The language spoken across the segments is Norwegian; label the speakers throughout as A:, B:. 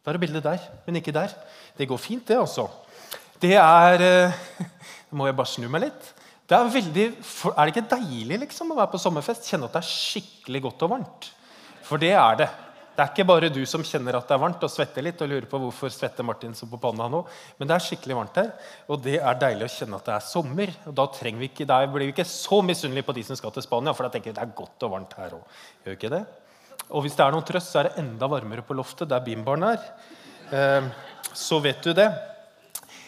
A: Da er det bilde der, men ikke der. Det går fint, det, altså. Det er Nå Må jeg bare snu meg litt? Det er, veldig, er det ikke deilig liksom, å være på sommerfest? Kjenne at det er skikkelig godt og varmt? For det er det. Det er ikke bare du som kjenner at det er varmt og svetter litt og lurer på hvorfor svetter Martin så på panna nå, men det er skikkelig varmt her. Og det er deilig å kjenne at det er sommer. og Da, vi ikke, blir vi ikke så misunnelige på de som skal til Spania, for da tenker vi det er godt og varmt her òg. Gjør ikke det? Og hvis det er noen trøst, så er det enda varmere på loftet, der bimbaren er. Eh, så vet du det.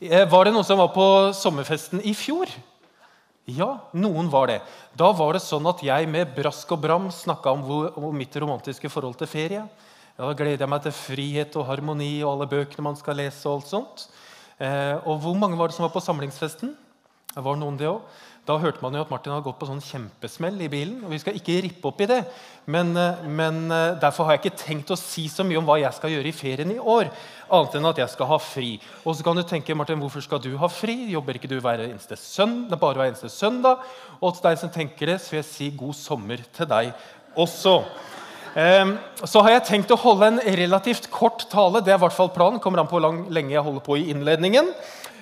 A: Eh, var det noen som var på sommerfesten i fjor? Ja, noen var det. Da var det sånn at jeg med brask og bram snakka om, om, mitt romantiske forhold til ferie. Da gleder jeg meg til frihet og harmoni og alle bøkene man skal lese. Og alt sånt. Eh, og hvor mange var det som var på samlingsfesten? Det var noen det også. Da hørte man jo at Martin hadde gått på sånn kjempesmell i bilen. og Vi skal ikke rippe opp i det, men, eh, men, eh, derfor har jeg ikke tenkt å si så mye om hva jeg skal gjøre i ferien i år. Annet enn at jeg skal ha fri. Og så kan du tenke, Martin, hvorfor skal du ha fri? Jobber ikke du hver eneste søndag, bare hver eneste søndag? Og til deg som tenker det, så vil jeg si god sommer til deg også. Um, så har jeg tenkt å holde en relativt kort tale. Det er i hvert fall planen. Kommer an på hvor lenge jeg holder på i innledningen.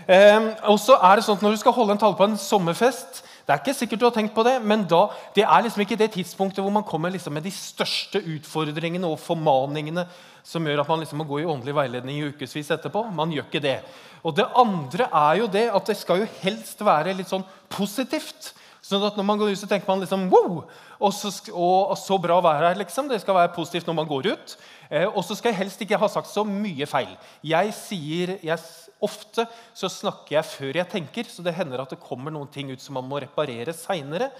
A: Um, og så er det sånn at Når du skal holde en tale på en sommerfest Det er ikke sikkert du har tenkt på det, men da, det er liksom ikke det tidspunktet hvor man kommer liksom med de største utfordringene og formaningene som gjør at man liksom må gå i åndelig veiledning i ukevis etterpå. Man gjør ikke det. Og det andre er jo det at det skal jo helst være litt sånn positivt. Sånn at når man går ut, så tenker man liksom wow! Og så, og, så bra vær her, liksom. Det skal være positivt når man går ut. Eh, og så skal jeg helst ikke ha sagt så mye feil. Jeg sier, jeg, Ofte så snakker jeg før jeg tenker, så det hender at det kommer noen ting ut som man må reparere seinere.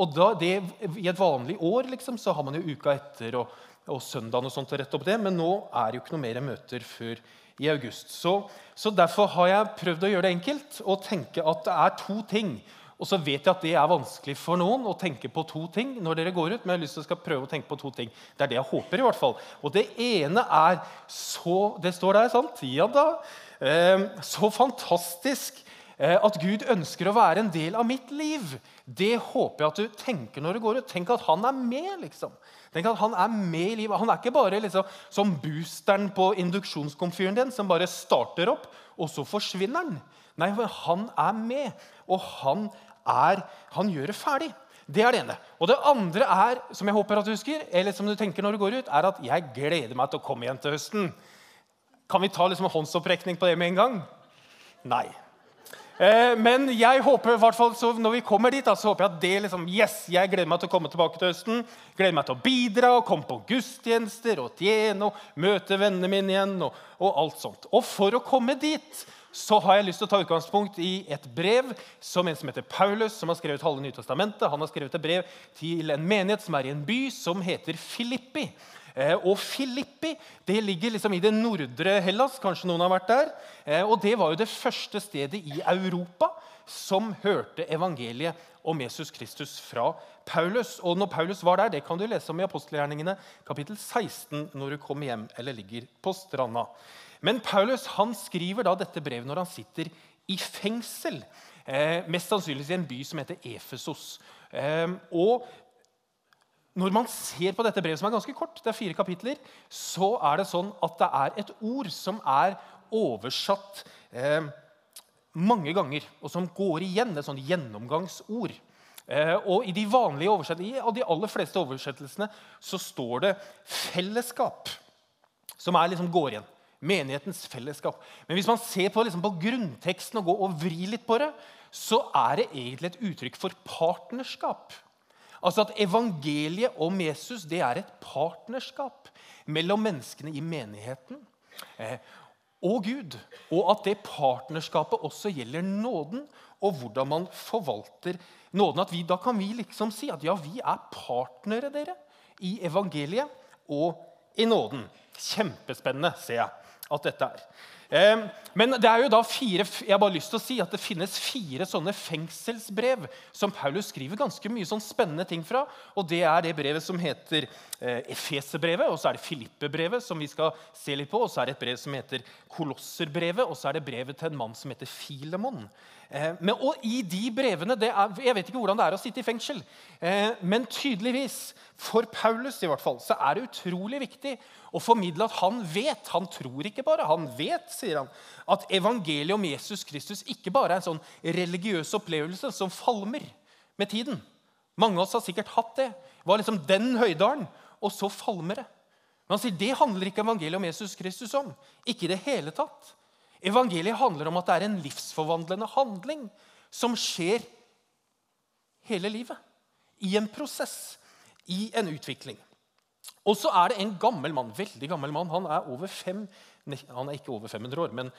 A: Og I et vanlig år liksom, så har man jo uka etter og, og søndagen og sånt å rette opp det, men nå er det jo ikke noe mer møter før i august. Så, så Derfor har jeg prøvd å gjøre det enkelt og tenke at det er to ting og så vet jeg at det er vanskelig for noen å tenke på to ting når dere går ut. men jeg har lyst til å prøve å tenke på to ting. Det er det jeg håper. i hvert fall. Og det ene er så Det står der, sant? Ja da. Eh, så fantastisk eh, at Gud ønsker å være en del av mitt liv. Det håper jeg at du tenker når du går ut. Tenk at han er med. liksom. Tenk at Han er med i livet. Han er ikke bare liksom, som boosteren på induksjonskomfyren din, som bare starter opp, og så forsvinner han. Nei, han er med, og han er, han gjør det ferdig. Det er det ene. Og det andre er, som jeg håper at du husker, eller som du tenker når du går ut, er at jeg gleder meg til å komme igjen til høsten. Kan vi ta liksom en håndsopprekning på det med en gang? Nei. Eh, men jeg håper, hvert når vi kommer dit, da, så håper jeg at det liksom, yes, jeg gleder meg til å komme tilbake til høsten. Gleder meg til å bidra, og komme på gudstjenester og tjene og møte vennene mine igjen. Og, og alt sånt. Og for å komme dit så har jeg lyst til å ta utgangspunkt i et brev som en som heter Paulus, som har skrevet halve Nytestamentet. Han har skrevet et brev til en menighet som er i en by som heter Filippi. Eh, og Filippi det ligger liksom i det nordre Hellas. Kanskje noen har vært der. Eh, og Det var jo det første stedet i Europa som hørte evangeliet om Jesus Kristus fra Paulus. Og når Paulus var der, det kan du lese om i apostelgjerningene kapittel 16 når du kommer hjem eller ligger på stranda. Men Paulus han skriver da dette brevet når han sitter i fengsel. Eh, mest sannsynligvis i en by som heter Efesos. Eh, og når man ser på dette brevet, som er ganske kort, det er fire kapitler, så er det sånn at det er et ord som er oversatt eh, mange ganger, og som går igjen. Et sånt gjennomgangsord. Eh, og I de vanlige oversettelsene, av de aller fleste oversettelsene så står det 'fellesskap', som er liksom går igjen menighetens fellesskap. Men hvis man ser på, liksom, på grunnteksten og går og vrir litt på det, så er det egentlig et uttrykk for partnerskap. Altså at Evangeliet om Jesus det er et partnerskap mellom menneskene i menigheten eh, og Gud. Og at det partnerskapet også gjelder nåden og hvordan man forvalter nåden. At vi, da kan vi liksom si at ja, vi er partnere dere i evangeliet og i nåden. Kjempespennende, ser jeg at dette er. Men det er jo da fire, jeg har bare lyst til å si at det finnes fire sånne fengselsbrev som Paulus skriver ganske mye sånn spennende ting fra. og Det er det brevet som heter eh, Efeserbrevet, og så er det Filippebrevet, som vi skal se litt på, og så er det et brev som heter Kolosserbrevet, og så er det brevet til en mann som heter Filemon. Eh, men, og i de brevene er, Jeg vet ikke hvordan det er å sitte i fengsel. Eh, men tydeligvis, for Paulus i hvert fall, så er det utrolig viktig å formidle at han vet. Han tror ikke bare, han vet, sier han, at evangeliet om Jesus Kristus ikke bare er en sånn religiøs opplevelse som falmer med tiden. Mange av oss har sikkert hatt det. Det var liksom den høydalen, og så falmer det. Men han sier det handler ikke evangeliet om Jesus Kristus om. Ikke i det hele tatt. Evangeliet handler om at det er en livsforvandlende handling som skjer hele livet. I en prosess, i en utvikling. Og så er det en gammel mann, veldig gammel mann. Han er, over fem, han er ikke over 500 år, men,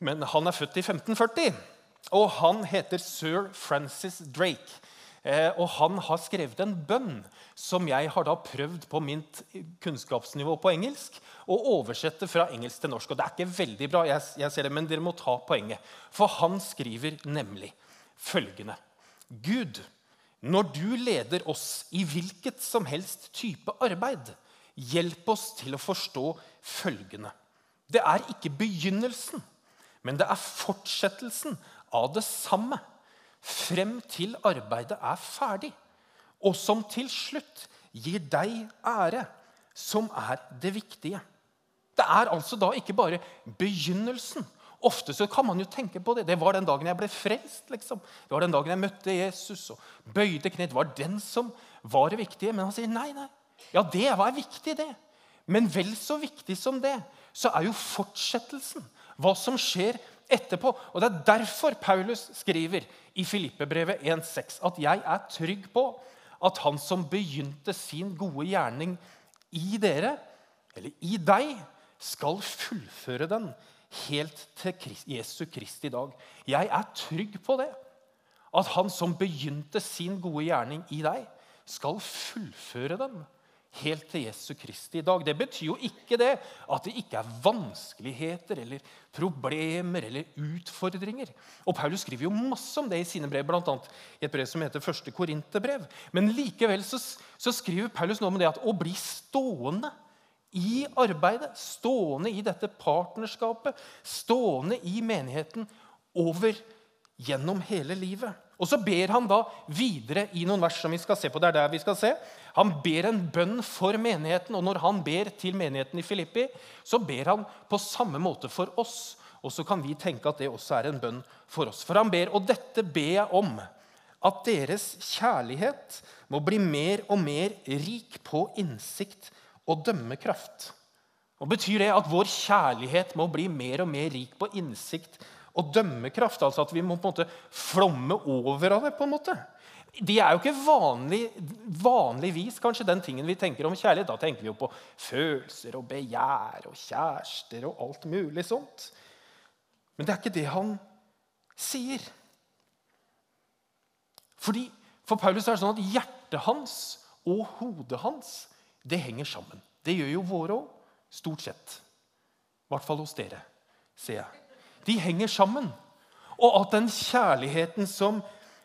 A: men han er født i 1540. Og han heter sir Francis Drake. Eh, og han har skrevet en bønn som jeg har da prøvd på mitt kunnskapsnivå på engelsk å oversette fra engelsk til norsk. Og det er ikke veldig bra, jeg, jeg ser det, men dere må ta poenget. For han skriver nemlig følgende Gud, når du leder oss i hvilket som helst type arbeid, hjelp oss til å forstå følgende. Det er ikke begynnelsen, men det er fortsettelsen av det samme frem til arbeidet er ferdig, og som til slutt gir deg ære, som er det viktige. Det er altså da ikke bare begynnelsen. Ofte så kan man jo tenke på det. Det var den dagen jeg ble frelst. liksom. Det var den dagen jeg møtte Jesus og bøyde kne. Det var den som var det viktige. Men han sier nei, nei. Ja, det var viktig, det. Men vel så viktig som det, så er jo fortsettelsen. Hva som skjer etterpå. Og Det er derfor Paulus skriver i Filippebrevet 1,6 at jeg er trygg på at han som begynte sin gode gjerning i dere, eller i deg, skal fullføre den helt til Jesu Kristi dag. Jeg er trygg på det. At han som begynte sin gode gjerning i deg, skal fullføre den helt til Jesu Kristi dag. Det betyr jo ikke det at det ikke er vanskeligheter eller problemer eller utfordringer. Og Paulus skriver jo masse om det i sine brev, bl.a. i et brev som heter første Korinterbrev. Men likevel så, så, skriver Paulus noe om det at å bli stående i arbeidet, stående i dette partnerskapet, stående i menigheten over gjennom hele livet. Og så ber han da videre i noen vers som vi skal se på. Det er der vi skal se. Han ber en bønn for menigheten, og når han ber til menigheten i Filippi, så ber han på samme måte for oss. Og så kan vi tenke at det også er en bønn for oss. For han ber, og dette ber jeg om, at deres kjærlighet må bli mer og mer rik på innsikt og dømmekraft. Og Betyr det at vår kjærlighet må bli mer og mer rik på innsikt og dømmekraft. Altså at vi må på en måte flomme over av det. på en måte. Det er jo ikke vanlig, vanligvis kanskje den tingen vi tenker om kjærlighet. Da tenker vi jo på følelser og begjær og kjærester og alt mulig sånt. Men det er ikke det han sier. Fordi, For Paulus er det sånn at hjertet hans og hodet hans det henger sammen. Det gjør jo våre òg, stort sett. I hvert fall hos dere, ser jeg de henger sammen. Og at den kjærligheten som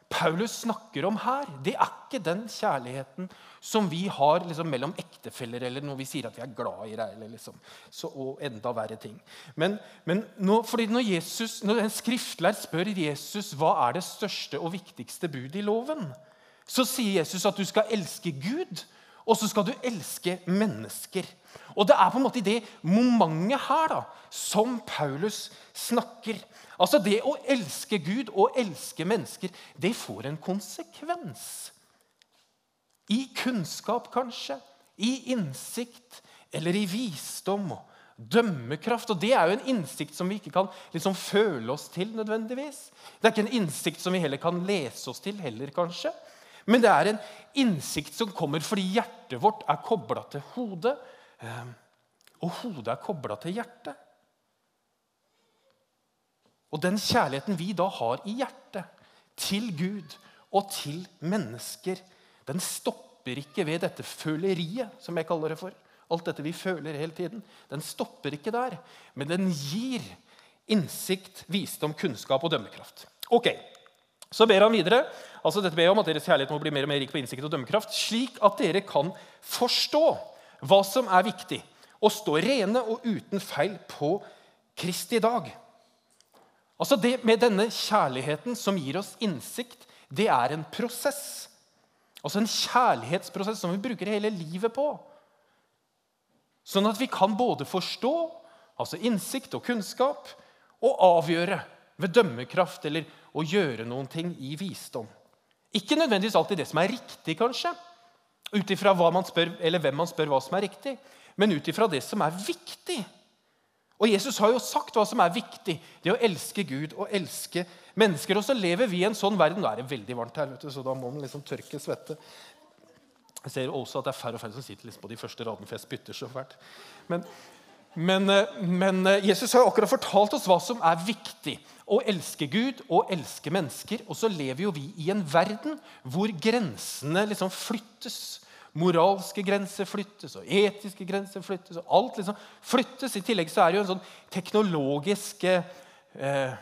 A: Paulus snakker om her, det er ikke den kjærligheten som vi har liksom, mellom ektefeller, eller når vi sier at vi er glad i deg, eller liksom, så, og enda verre ting. Men, men nå, når, Jesus, når en skriftlær spør Jesus hva er det største og viktigste budet i loven, så sier Jesus at du skal elske Gud, og så skal du elske mennesker. Og Det er på en måte i det momentet her da, som Paulus snakker. Altså Det å elske Gud og elske mennesker, det får en konsekvens. I kunnskap, kanskje. I innsikt eller i visdom og dømmekraft. Og Det er jo en innsikt som vi ikke kan liksom føle oss til nødvendigvis. Det er ikke en innsikt som vi heller kan lese oss til, heller kanskje. Men det er en innsikt som kommer fordi hjertet vårt er kobla til hodet. Ehm, og hodet er kobla til hjertet. Og den kjærligheten vi da har i hjertet til Gud og til mennesker, den stopper ikke ved dette føleriet, som jeg kaller det for. Alt dette vi føler hele tiden. Den stopper ikke der, men den gir innsikt, visdom, kunnskap og dømmekraft. Ok, Så ber han videre altså dette ber om at deres kjærlighet må bli mer og mer rik på innsikt og dømmekraft, slik at dere kan forstå hva som er viktig, og stå rene og uten feil på Kristi dag. Altså det Med denne kjærligheten som gir oss innsikt, det er en prosess. Altså en kjærlighetsprosess som vi bruker hele livet på. Sånn at vi kan både forstå, altså innsikt og kunnskap, og avgjøre ved dømmekraft eller å gjøre noen ting i visdom. Ikke nødvendigvis alltid det som er riktig, kanskje, ut ifra hvem man spør hva som er riktig, men ut ifra det som er viktig. Og Jesus har jo sagt hva som er viktig. Det å elske Gud og elske mennesker. Og så lever vi i en sånn verden. Nå er det veldig varmt her, så da må man liksom tørke svette. Jeg ser også at det er færre og færre som sitter liksom på de første radene, for jeg spytter så fælt. Men, men, eh, men, eh, Jesus har jo akkurat fortalt oss hva som er viktig. Å elske Gud og elske mennesker. Og så lever jo vi i en verden hvor grensene liksom flyttes. Moralske grenser flyttes, og etiske grenser flyttes. og alt liksom flyttes. I tillegg så er det jo en sånn teknologisk eh,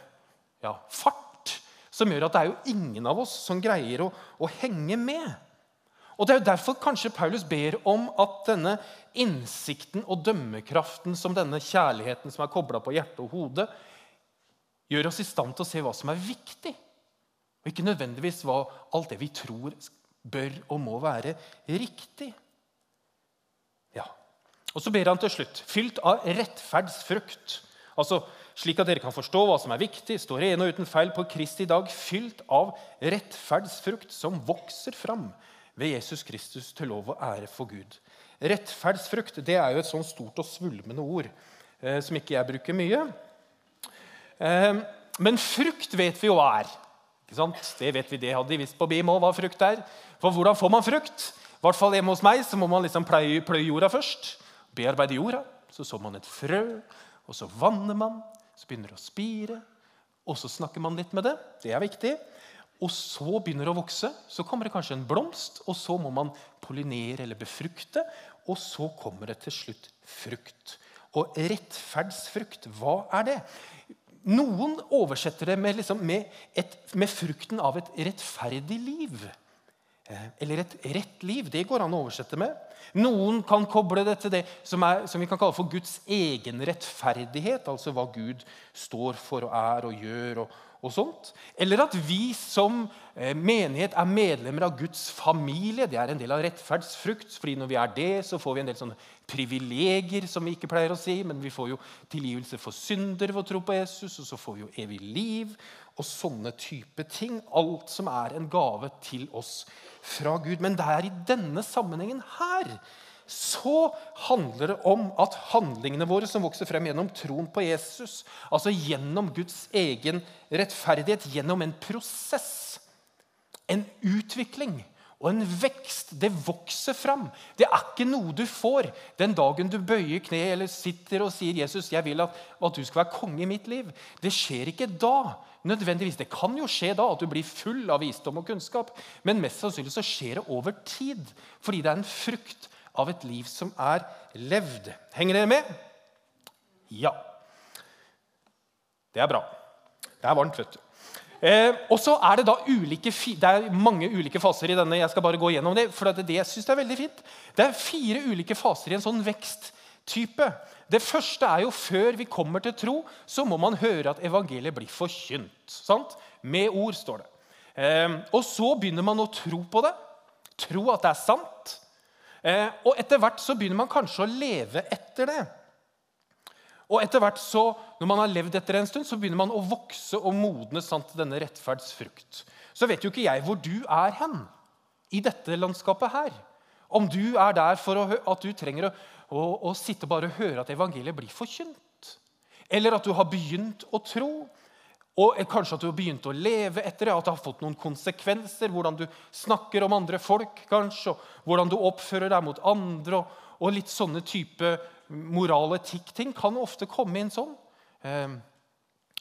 A: ja, fart som gjør at det er jo ingen av oss som greier å, å henge med. Og Det er jo derfor kanskje Paulus ber om at denne innsikten og dømmekraften som denne kjærligheten som er kobla på hjerte og hode, gjør oss i stand til å se hva som er viktig, og ikke nødvendigvis hva alt det vi tror bør og må være riktig. Ja. Og så ber han til slutt, fylt av rettferdsfrukt, altså slik at dere kan forstå hva som er viktig, står rene og uten feil på Kristi dag, fylt av rettferdsfrukt som vokser fram ved Jesus Kristus til lov og ære for Gud. Rettferdsfrukt det er jo et sånn stort og svulmende ord eh, som ikke jeg bruker mye. Eh, men frukt vet vi jo hva er. Det vet vi, det hadde de visst på BIM òg, hva frukt er. For hvordan får man frukt? I hvert fall hjemme hos meg så må man liksom pløye, pløye jorda først. Bearbeide jorda. Så så man et frø, og så vanner man. Så begynner det å spire. Og så snakker man litt med det. Det er viktig. Og så begynner det å vokse. Så kommer det kanskje en blomst, og så må man pollinere eller befrukte. Og så kommer det til slutt frukt. Og rettferdsfrukt, hva er det? Noen oversetter det med, liksom, med, et, med, frukten av et rettferdig liv. Eh, eller et rett liv. Det går an å oversette med. Noen kan koble det til det som, er, som vi kan kalle for Guds egen rettferdighet. Altså hva Gud står for og er og gjør. og, og sånt. Eller at vi som eh, menighet er medlemmer av Guds familie. Det er en del av rettferdsfrukt. fordi når vi er det, så får vi en del sånne privilegier, som vi ikke pleier å si, men vi får jo tilgivelse for synder ved å tro på Jesus, og så får vi jo evig liv og sånne type ting. Alt som er en gave til oss fra Gud. Men det er i denne sammenhengen her så handler det om at handlingene våre som vokser frem gjennom troen på Jesus, altså gjennom Guds egen rettferdighet, gjennom en prosess, en utvikling og en vekst. Det vokser fram. Det er ikke noe du får den dagen du bøyer kne eller sitter og sier 'Jesus, jeg vil at, at du skal være konge i mitt liv'. Det skjer ikke da. nødvendigvis. Det kan jo skje da at du blir full av visdom og kunnskap, men mest sannsynlig så skjer det over tid. Fordi det er en frukt av et liv som er levd. Henger dere med? Ja. Det er bra. Det er varmt, vet du. Eh, og så er Det da ulike, det er mange ulike faser i denne. Jeg skal bare gå gjennom det, for det, det jeg synes er veldig fint. Det er fire ulike faser i en sånn veksttype. Det første er jo før vi kommer til tro, så må man høre at evangeliet blir forkynt. Sant? Med ord, står det. Eh, og så begynner man å tro på det. Tro at det er sant. Eh, og etter hvert så begynner man kanskje å leve etter det. Og etter hvert så, Når man har levd etter en stund, så begynner man å vokse og modne til denne rettferdsfrukt. Så vet jo ikke jeg hvor du er hen i dette landskapet her. Om du er der for å, at du trenger å, å, å sitte og bare høre at evangeliet blir forkynt. Eller at du har begynt å tro. Og kanskje at du har begynt å leve etter det, at det har fått noen konsekvenser. Hvordan du snakker om andre folk, kanskje, og hvordan du oppfører deg mot andre. og, og litt sånne type moral- etikk-ting kan ofte komme inn sånn. Eh,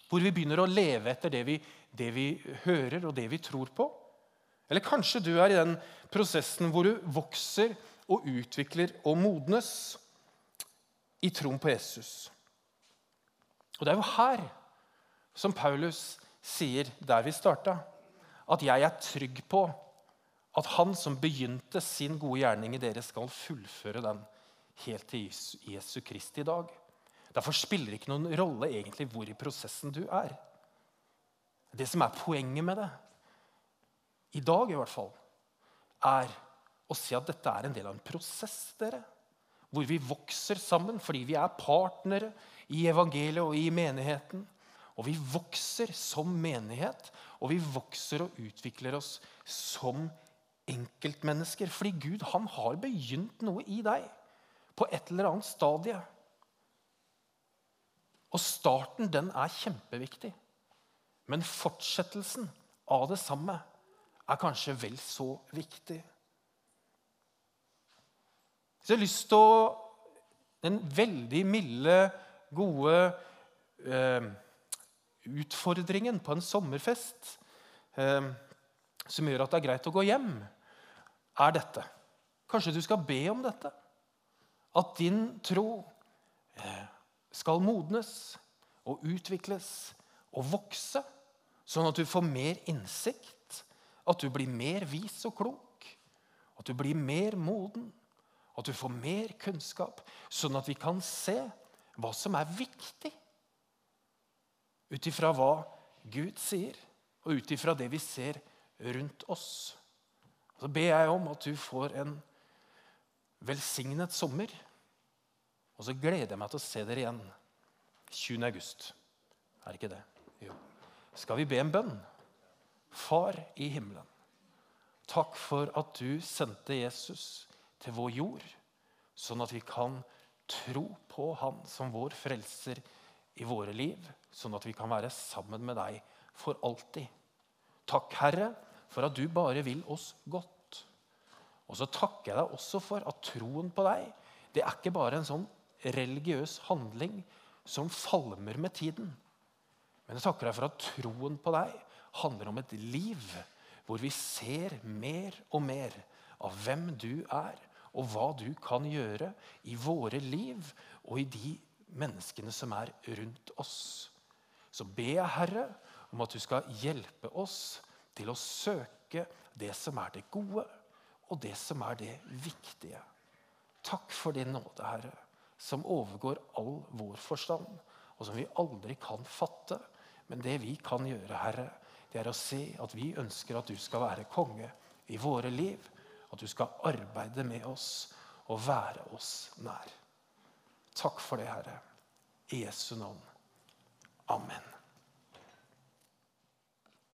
A: hvor vi begynner å leve etter det vi, det vi, hører og det vi tror på. Eller kanskje du er i den prosessen hvor du vokser og utvikler og modnes i troen på Jesus. Og Det er jo her som Paulus sier der vi starta, at jeg er trygg på at han som begynte sin gode gjerning i dere, skal fullføre den helt til Jesu Kristi dag. Derfor spiller det ikke noen rolle egentlig hvor i prosessen du er. Det som er poenget med det, i dag i hvert fall, er å si at dette er en del av en prosess. dere. Hvor vi vokser sammen fordi vi er partnere i evangeliet og i menigheten. Og vi vokser som menighet, og vi vokser og utvikler oss som enkeltmennesker. Fordi Gud han har begynt noe i deg på et eller annet stadie. Og starten den er kjempeviktig. Men fortsettelsen av det samme er kanskje vel så viktig. Så jeg har lyst til å Den veldig milde, gode eh, utfordringen på en sommerfest eh, som gjør at det er greit å gå hjem, er dette. Kanskje du skal be om dette? At din tro eh, skal modnes og utvikles og vokse, sånn at du får mer innsikt, at du blir mer vis og klok, at du blir mer moden, at du får mer kunnskap, sånn at vi kan se hva som er viktig ut ifra hva Gud sier, og ut ifra det vi ser rundt oss. Så ber jeg om at du får en velsignet sommer. Og så gleder jeg meg til å se dere igjen 20. august. Er det ikke det? Jo. Skal vi be en bønn? Far i himmelen, takk for at du sendte Jesus til vår jord, sånn at vi kan tro på Han som vår frelser i våre liv, sånn at vi kan være sammen med deg for alltid. Takk, Herre, for at du bare vil oss godt. Og så takker jeg deg også for at troen på deg det er ikke bare en sånn religiøs handling som falmer med tiden. Men jeg takker deg for at troen på deg handler om et liv hvor vi ser mer og mer av hvem du er, og hva du kan gjøre i våre liv og i de menneskene som er rundt oss. Så ber jeg, Herre, om at du skal hjelpe oss til å søke det som er det gode, og det som er det viktige. Takk for din nåde, Herre, som overgår all vår forstand, og som vi aldri kan fatte. Men det vi kan gjøre, Herre, det er å se at vi ønsker at du skal være konge i våre liv. At du skal arbeide med oss og være oss nær. Takk for det, Herre. I Jesu navn. Amen.